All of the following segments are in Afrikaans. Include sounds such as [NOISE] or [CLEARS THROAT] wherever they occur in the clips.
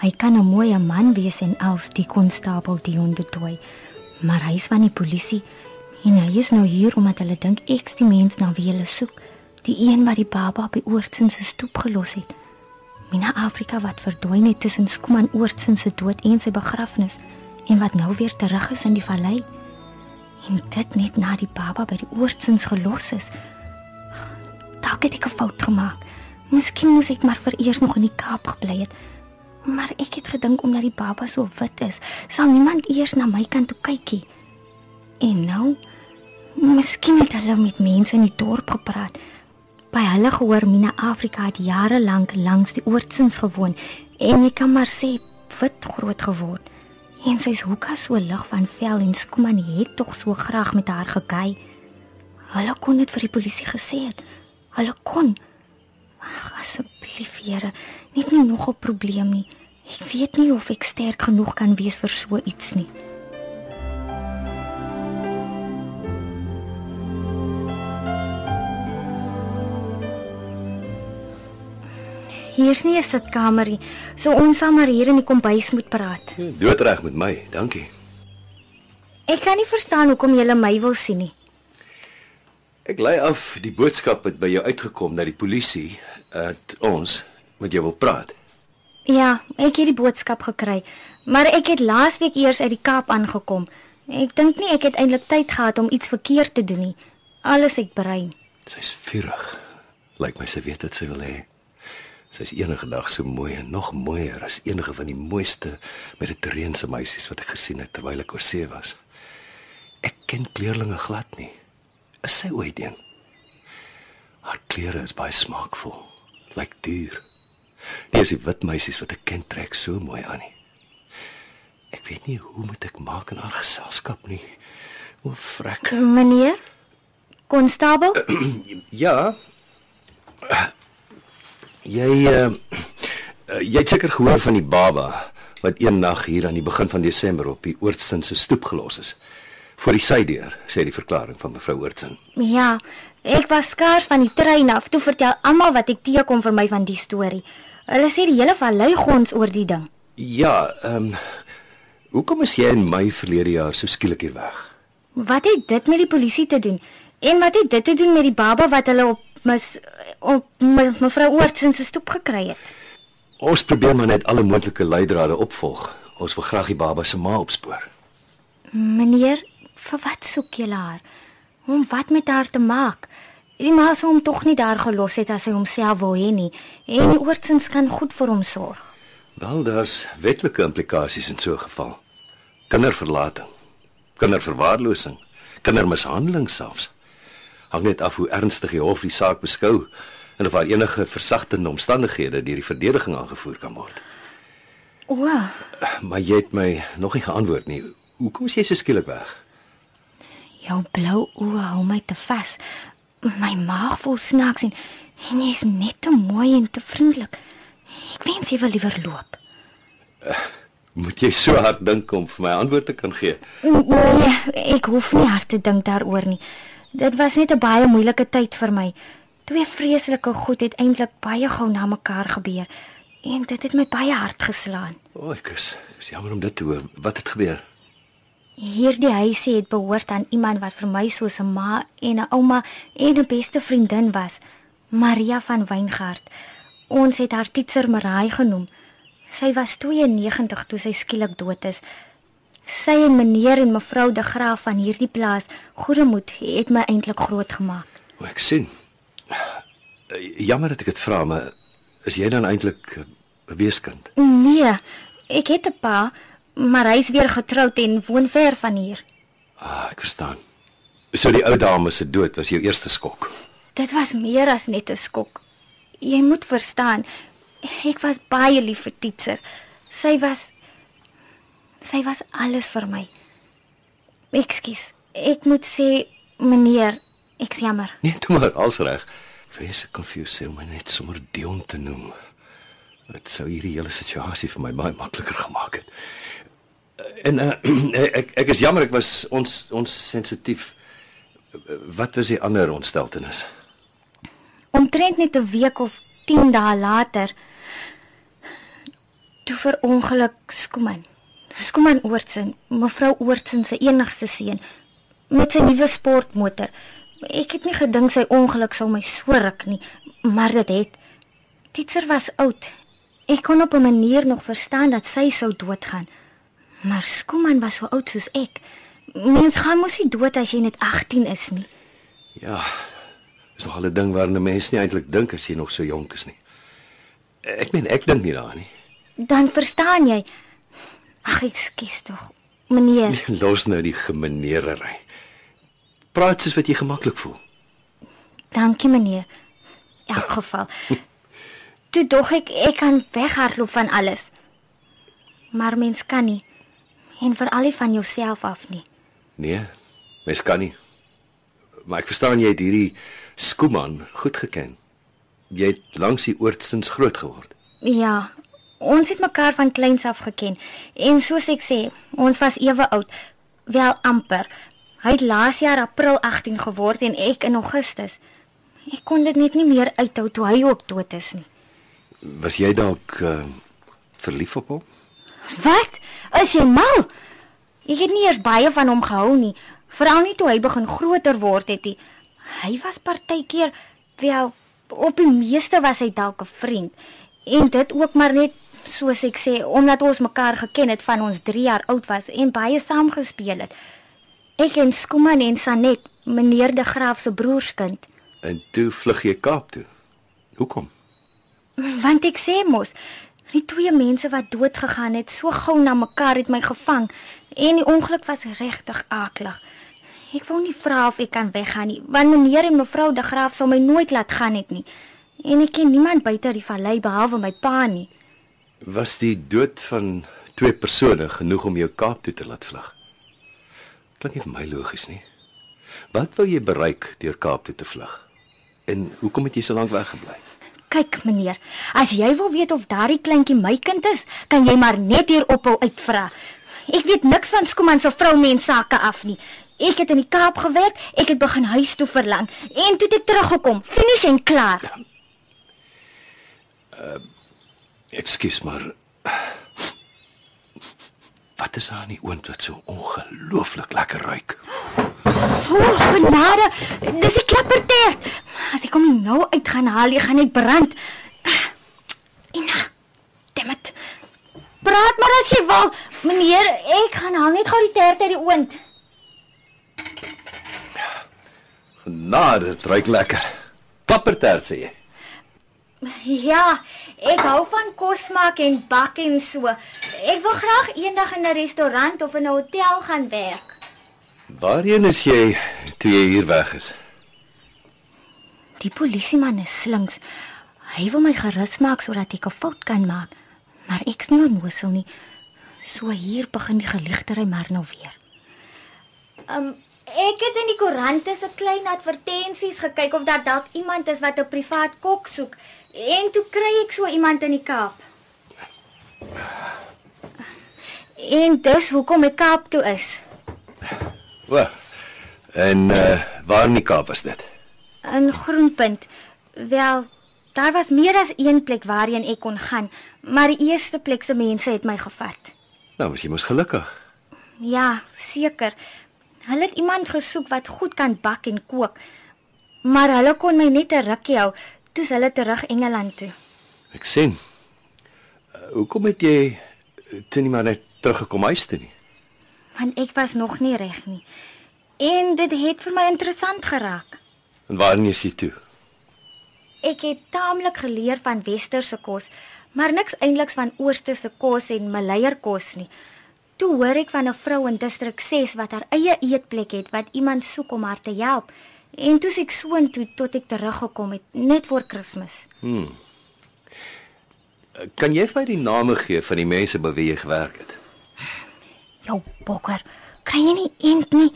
Hy kan 'n mooi man wees en als die konstabel Dion de Tooi, maar hy is van die polisie en hy is nou hier omdat hulle dink ek's die mens na wie hulle soek, die een wat die baba by Oortsen se stoep gelos het. Mina Afrika wat verdwyn het tussen Skuman Oortsen se dood en sy begrafnis en wat nou weer terug is in die vallei. En dit net na die baba by die Oortsens gelos is. Dalk het ek 'n fout gemaak. Miskien moes ek maar vir eers nog in die Kaap gebly het. Maar ek het gedink omdat die baba so wit is, sal niemand eers na my kant toe kykie. En nou, miskien het hulle met mense in die dorp gepraat. By hulle gehoor Mina Afrika het jare lank langs die Oortsens gewoon en ek kan maar sê wit groot geword. En sy's hoeka so lig van vel en Skuman het tog so graag met haar gekyk. Hulle kon dit vir die polisie gesê het. Hulle kon. Ag asseblief Here, net nie nog 'n probleem nie. Ek weet nie of ek sterk genoeg kan wees vir so iets nie. Hier's nie 'n sitkamer nie. So ons sal maar hier in die kombuis moet praat. Doodreg met my, dankie. Ek kan nie verstaan hoekom jy my wil sien nie. Ek lei af die boodskap het by jou uitgekom dat die polisie dat ons met jou wil praat. Ja, ek het die boodskap gekry, maar ek het laasweek eers uit die Kaap aangekom. Ek dink nie ek het eintlik tyd gehad om iets verkeerd te doen nie. Alles het berei. Sy's vurig. Lyk my sy weet wat sy wil hê. Sy's enige dag so mooi en nog mooier as enige van die mooiste Mediterrane meisies wat ek gesien het terwyl ek oor see was. Ek ken kleurlinge glad nie. Is sy ooit een? Haar klere is baie smaakvol, lyk duur. Nie is die wit meisies wat ek ken trek so mooi aan nie. Ek weet nie hoe moet ek maak in haar geselskap nie. O, frek. Meneer Konstabel? [CLEARS THROAT] Ja. Jy uh, jy het seker gehoor van die baba wat een nag hier aan die begin van Desember op die Oortsin se stoep gelos is. Voor die sydeur, sê die verklaring van mevrou Oortsin. Ja, ek was skaars van die trein af toe vertel almal wat ek teekom vir my van die storie. Hulle sê die hele vallei gons oor die ding. Ja, ehm um, Hoekom is jy in Mei verlede jaar so skielik hier weg? Wat het dit met die polisie te doen? En wat het dit te doen met die baba wat hulle op mis op me, mevrou Oortsin se stoep gekry het. Ons probeer maar net alle moontlike leidrade opvolg. Ons wil graag die baba se ma opspoor. Meneer, vir wat soek jy haar? Om wat met haar te maak? Die ma sou hom tog nie daar gelos het as hy homself wou hê nie. En die Oortsins kan goed vir hom sorg. Wel, daar's wetlike implikasies in so 'n geval. Kinderverlating, kinderverwaarlosing, kindermishandeling selfs hang net af hoe ernstig die hof die saak beskou en of daar enige versagtende omstandighede deur die verdediging aangevoer kan word. O. Maar jy het my nog nie geantwoord nie. Hoekom is jy so skielik weg? Jou blou oë hou my te vas. My maag voel snaaks en en jy is net te mooi en te vriendelik. Ek wens jy wil liewer loop. Uh, moet jy so hard dink om vir my antwoord te kan gee? Nee, ek hoef nie hard te dink daaroor nie. Dit was net 'n baie moeilike tyd vir my. Twee vreeslike goed het eintlik baie gou na mekaar gebeur en dit het my baie hard geslaan. O, ek is, is jammer om dit te hoor. Wat het gebeur? Hierdie huisie het behoort aan iemand wat vir my soos 'n ma en 'n ouma en 'n beste vriendin was, Maria van Weingart. Ons het haar Titser Marai genoem. Sy was 92 toe sy skielik dood is. Sy en meneer en mevrou De Graaf van hierdie plaas, Goedemoed, het my eintlik groot gemaak. O, ek sien. Jammer dat ek dit vra, maar is jy dan eintlik 'n weeskind? Nee, ek het 'n pa, maar hy's weer getroud en woon ver van hier. Ah, ek verstaan. So die ou dame se dood was jou eerste skok. Dit was meer as net 'n skok. Jy moet verstaan, ek was baie lief vir Titser. Sy was Sy was alles vir my. Ekskuus. Ek moet sê, meneer, ek's jammer. Nee, toe maar, alles reg. Wees ek confused om my net sommer Dion te noem. Dit sou hierdie hele situasie vir my baie makliker gemaak het. En [CLEARS THROAT] uh, ek ek is jammer ek was ons ons sensitief. Wat was die ander ontsteltenis? Omtrent net 'n week of 10 dae later toe vir ongeluk Skuman. Skuman Oortsen, mevrou Oortsen se enigste seun met sy nuwe sportmotor. Ek het nie gedink sy ongeluk sou my so ruk nie, maar dit het. Titser was oud. Ek kon op 'n manier nog verstaan dat sy sou doodgaan. Maar Skuman was so oud soos ek. Mens gaan mos nie dood as jy net 18 is nie. Ja. Is nog 'n ding waarna mense nie eintlik dink as jy nog so jonk is nie. Ek meen ek dink nie daaraan nie. Dan verstaan jy. Ag, ekskuus tog. Meneer, Los nou die gemenerery. Praat soos wat jy gemaklik voel. dankie meneer. In elk geval. [LAUGHS] Toe dog ek ek kan weghardloop van alles. Maar mens kan nie. En veral nie van jouself af nie. Nee, mens kan nie. Maar ek verstaan jy het hierdie Skuman goed geken. Jy het langs die oortstens groot geword. Ja, ons het mekaar van kleins af geken en soos ek sê, ons was ewe oud, wel amper. Hy het laas jaar April 18 geword en ek in Augustus. Ek kon dit net nie meer uithou toe hy ook dood is nie. Was jy dalk uh, verlief op hom? Wat? Is jy mal? Ek het nie eers baie van hom gehou nie, veral nie toe hy begin groter word het nie. Hy was partykeer wel op die meeste was hy dalk 'n vriend. En dit ook maar net soos ek sê, omdat ons mekaar geken het van ons 3 jaar oud was en baie saam gespeel het. Ek en Skuman en Sanet, meneer De Graaf se broerskind. En toe vlug jy Kaap toe. Hoekom? [LAUGHS] Want ek sê mos, die twee mense wat dood gegaan het, so gou na mekaar het my gevang en die ongeluk was regtig aklig. Ek wou nie vra of ek kan weggaan nie, want meneer en mevrou De Graaf sou my nooit laat gaan het nie. En ek ken niemand buite die vallei behalwe my pa nie. Was die dood van twee persone genoeg om jou Kaap toe te laat vlug? Klink nie vir my logies nie. Wat wou jy bereik deur Kaap toe te vlug? En hoekom het jy so lank weggebly? Kyk meneer, as jy wil weet of daardie kleintjie my kind is, kan jy maar net hier ophou uitvra. Ek weet niks van Skuman se vroumens sake af nie. Ek het in die Kaap gewerk, ek het begin huis toe verlang en toe ek teruggekom, finies en klaar. Ekskuus maar Wat is daar in die oond wat so ongelooflik lekker ruik? O, oh, genade, dis die klappertert. As ek hom nou uit gaan haal, jy gaan net brand. Ina, dammit. Praat maar as jy wil. Meneer, ek gaan haal net gou die tert uit die oond. Genade, dit ruik lekker. Klappertert sê jy. Ja, ek hou van kos maak en bak en so. Ek wil graag eendag in 'n restaurant of in 'n hotel gaan werk. Waarheen is jy toe jy hier weg is? Die polisieman is slinks. Hy wil my gerus maak sodat ek 'n fout kan maak. Maar ek's nie onnosel nie. So hier begin die geliegtery maar nou weer. Um ek het in die koerante se klein advertensies gekyk of daar dalk iemand is wat 'n privaat kok soek. En toe kry ek so iemand in die Kaap. En dis hoekom ek Kaap toe is. O. En uh waar in die Kaap was dit? In Groenpunt. Wel, daar was meer as een plek waarheen ek kon gaan, maar die eerste plek se mense het my gevat. Nou, jy mos gelukkig. Ja, seker. Hulle het iemand gesoek wat goed kan bak en kook. Maar hulle kon my net 'n rukkie hou, toe hulle terug Engeland toe. Ek sien. Uh, hoekom het jy uh, toe nie maar net teruggekom huis toe nie? Want ek was nog nie reg nie. En dit het vir my interessant geraak. En waarheen is jy toe? Ek het taamlik geleer van westerse kos, maar niks eintliks van oosterse kos en maleierkos nie. Toe hoor ek van 'n vrou in distrik 6 wat haar eie eetplek het wat iemand soek om haar te help. En toe ek soontoe tot ek teruggekom het net voor Kersfees. Hmm. Kan jy vir my die name gee van die mense by wie jy gewerk het? Jou bokker, kry jy nie eend nie?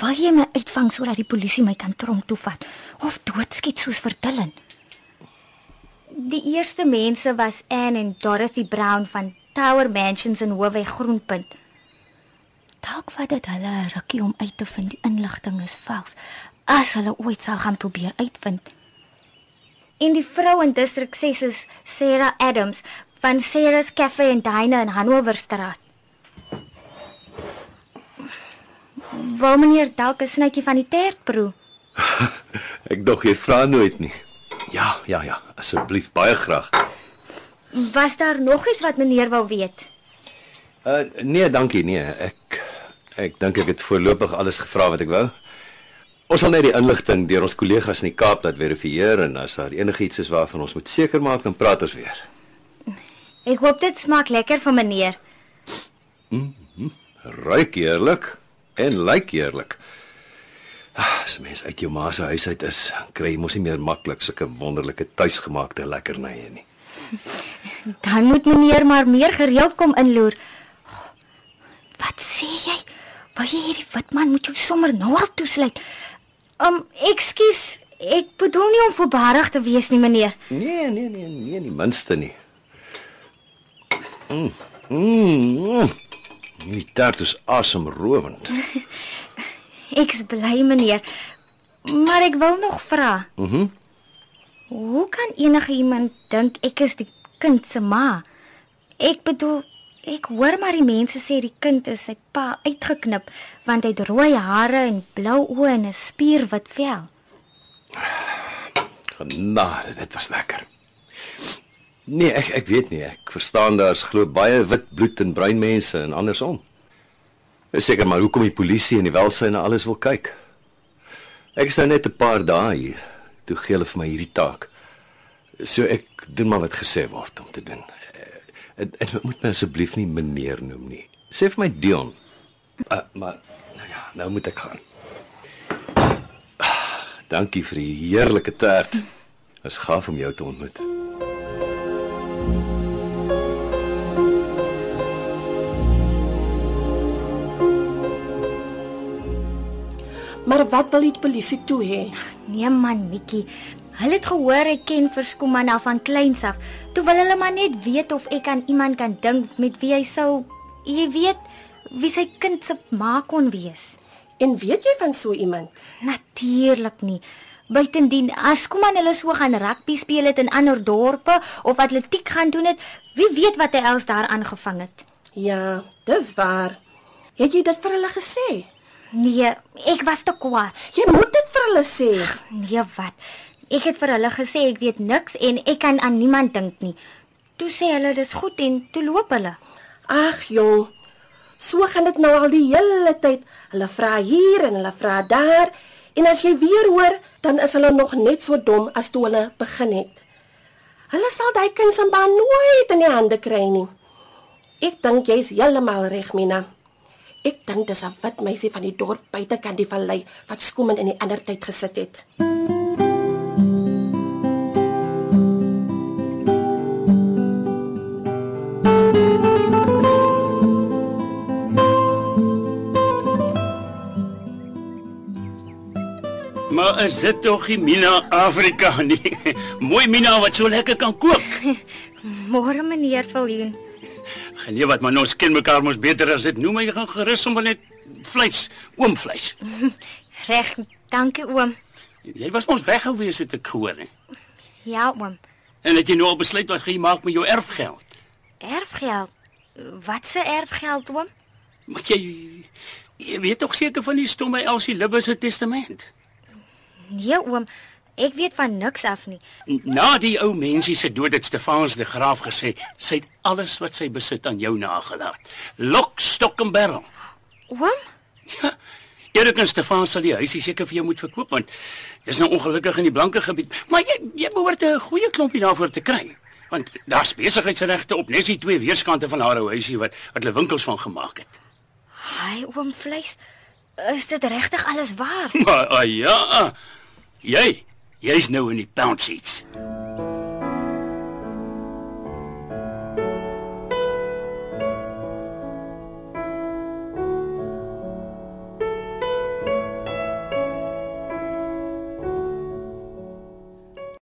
Wil jy my uitvang sodat die polisie my kan tronk toe vat of doodskiet soos vir Dylan? Die eerste mense was Anne en Dorothy Brown van Tower Mansions in Hoofweg Groenpunt. Dalk vat dit hulle 'n rukkie om uit te vind die inligting is vals as hulle ooit sal gaan probeer uitvind. En die vrou in distrik 6 is Sarah Adams van Ceres Cafe en Dine in Hannoverstraat. Wou meneer dalk 'n snytjie van die tert proe? [LAUGHS] Ek dog jy vra nooit nie. Ja, ja, ja, asseblief baie graag. Was daar nog iets wat meneer wou weet? Uh nee, dankie, nee. Ek ek dink ek het voorlopig alles gevra wat ek wou. Ons sal net die inligting deur ons kollegas in die Kaap laat verifieer en as daar enigiets is waarvan ons moet seker maak, dan praat ons weer. Ek hoop dit smaak lekker vir meneer. Ruik eerlik en lyk eerlik. Ah, As mens uit jou ma se huis uit is, kry jy mos nie meer maklik sulke wonderlike tuisgemaakte lekkernye nie. [LAUGHS] Dan moet meneer maar meer gereeld kom inloer. Wat sê jy? Wou jy hierdie wit man moet jou sommer nou al toesluit? Um, ekskuus, ek bedoel nie om voorbarig te wees nie, meneer. Nee, nee, nee, nee, nie minste nie. Mm. Mm. mm. Die tart is asemrowend. [LAUGHS] Ek's bly, meneer. Maar ek wil nog vra. Mhm. Hoe kan enige iemand dink ek is die kind se ma? Ek bedoel, ek hoor maar die mense sê die kind is sy pa uitgeknip want hy het rooi hare en blou oë en 'n spierwit vel. Genade, dit was lekker. Nee, ek ek weet nie. Ek verstaan daar's glo baie wit bloed en bruin mense en andersom. Is seker maar hoekom die polisie en die welsyn na alles wil kyk. Ek is nou net 'n paar dae hier. Toe gee hulle vir my hierdie taak. So ek doen maar wat gesê word om te doen. En, en moet my asseblief nie meneer noem nie. Sê vir my Dion. Uh, maar nou ja, nou moet ek gaan. Ah, Dankie vir die heerlike tert. Dit is gaaf om jou te ontmoet. Wat wil die polisie toe hê? Nee man, Mikkie. Hulle het gehoor ek ken Verskomana van kleins af. Toe wil hulle maar net weet of ek aan iemand kan dink met wie hy sou, jy weet, wie sy kind se ma kon wees. En weet jy van so iemand? Natuurlik nie. Buitendien, as kom aan hulle so gaan rugby speel het in ander dorpe of atletiek gaan doen het, wie weet wat hy els daar aangevang het. Ja, dis waar. Het jy dit vir hulle gesê? Nee, ek was te kwaad. Jy moet dit vir hulle sê. Nee, wat? Ek het vir hulle gesê ek weet niks en ek kan aan niemand dink nie. Toe sê hulle dis goed en toe loop hulle. Ag jong. So gaan dit nou al die hele tyd. Hulle vra hier en hulle vra daar. En as jy weer hoor, dan is hulle nog net so dom as toe hulle begin het. Hulle sal daai kind se baan nooit in die hande kry nie. Ek dink jy's heeltemal reg, Mina. Ek dink dis 'n wit meisie van die dorp buitekant die vallei wat skommend in die ander tyd gesit het. Maar is dit tog nie Mina Afrika nie? [LAUGHS] Mooi Mina wat so lekker kan kook. [LAUGHS] Môre meneer Viljoen. Genee wat man ons ken mekaar mos beter as dit. Noem my gaan gerus sommer net vleis, oom vleis. [LAUGHS] Reg, dankie oom. Jy was mos weg gewees het ek gehoor. He. Ja oom. En het jy nou al besluit wat gaan jy maak met jou erfgeld? Erfgeld. Wat se erfgeld oom? Maar jy jy weet tog seker van die stomme Elsie Libbe se testament. Nee oom, ek weet van niks af nie. Na die ou mensie se dood het Stefans de Graaf gesê sy het alles wat sy besit aan jou nagelaat. Lok, stok en barrel. Oom? Ja. Erik en Stefan sal die huisie seker vir jou moet verkoop want dis nou ongelukkig in die blanke gebied, maar jy jy behoort 'n goeie klompie daarvoor te kry. Want daar's besigheidsregte op nes die twee weerskante van haar ou huisie wat wat hulle winkels van gemaak het. Hi oom vleis. Is dit regtig alles waar? [LAUGHS] Maar uh, ja, jy, jy's nou in die pound seats.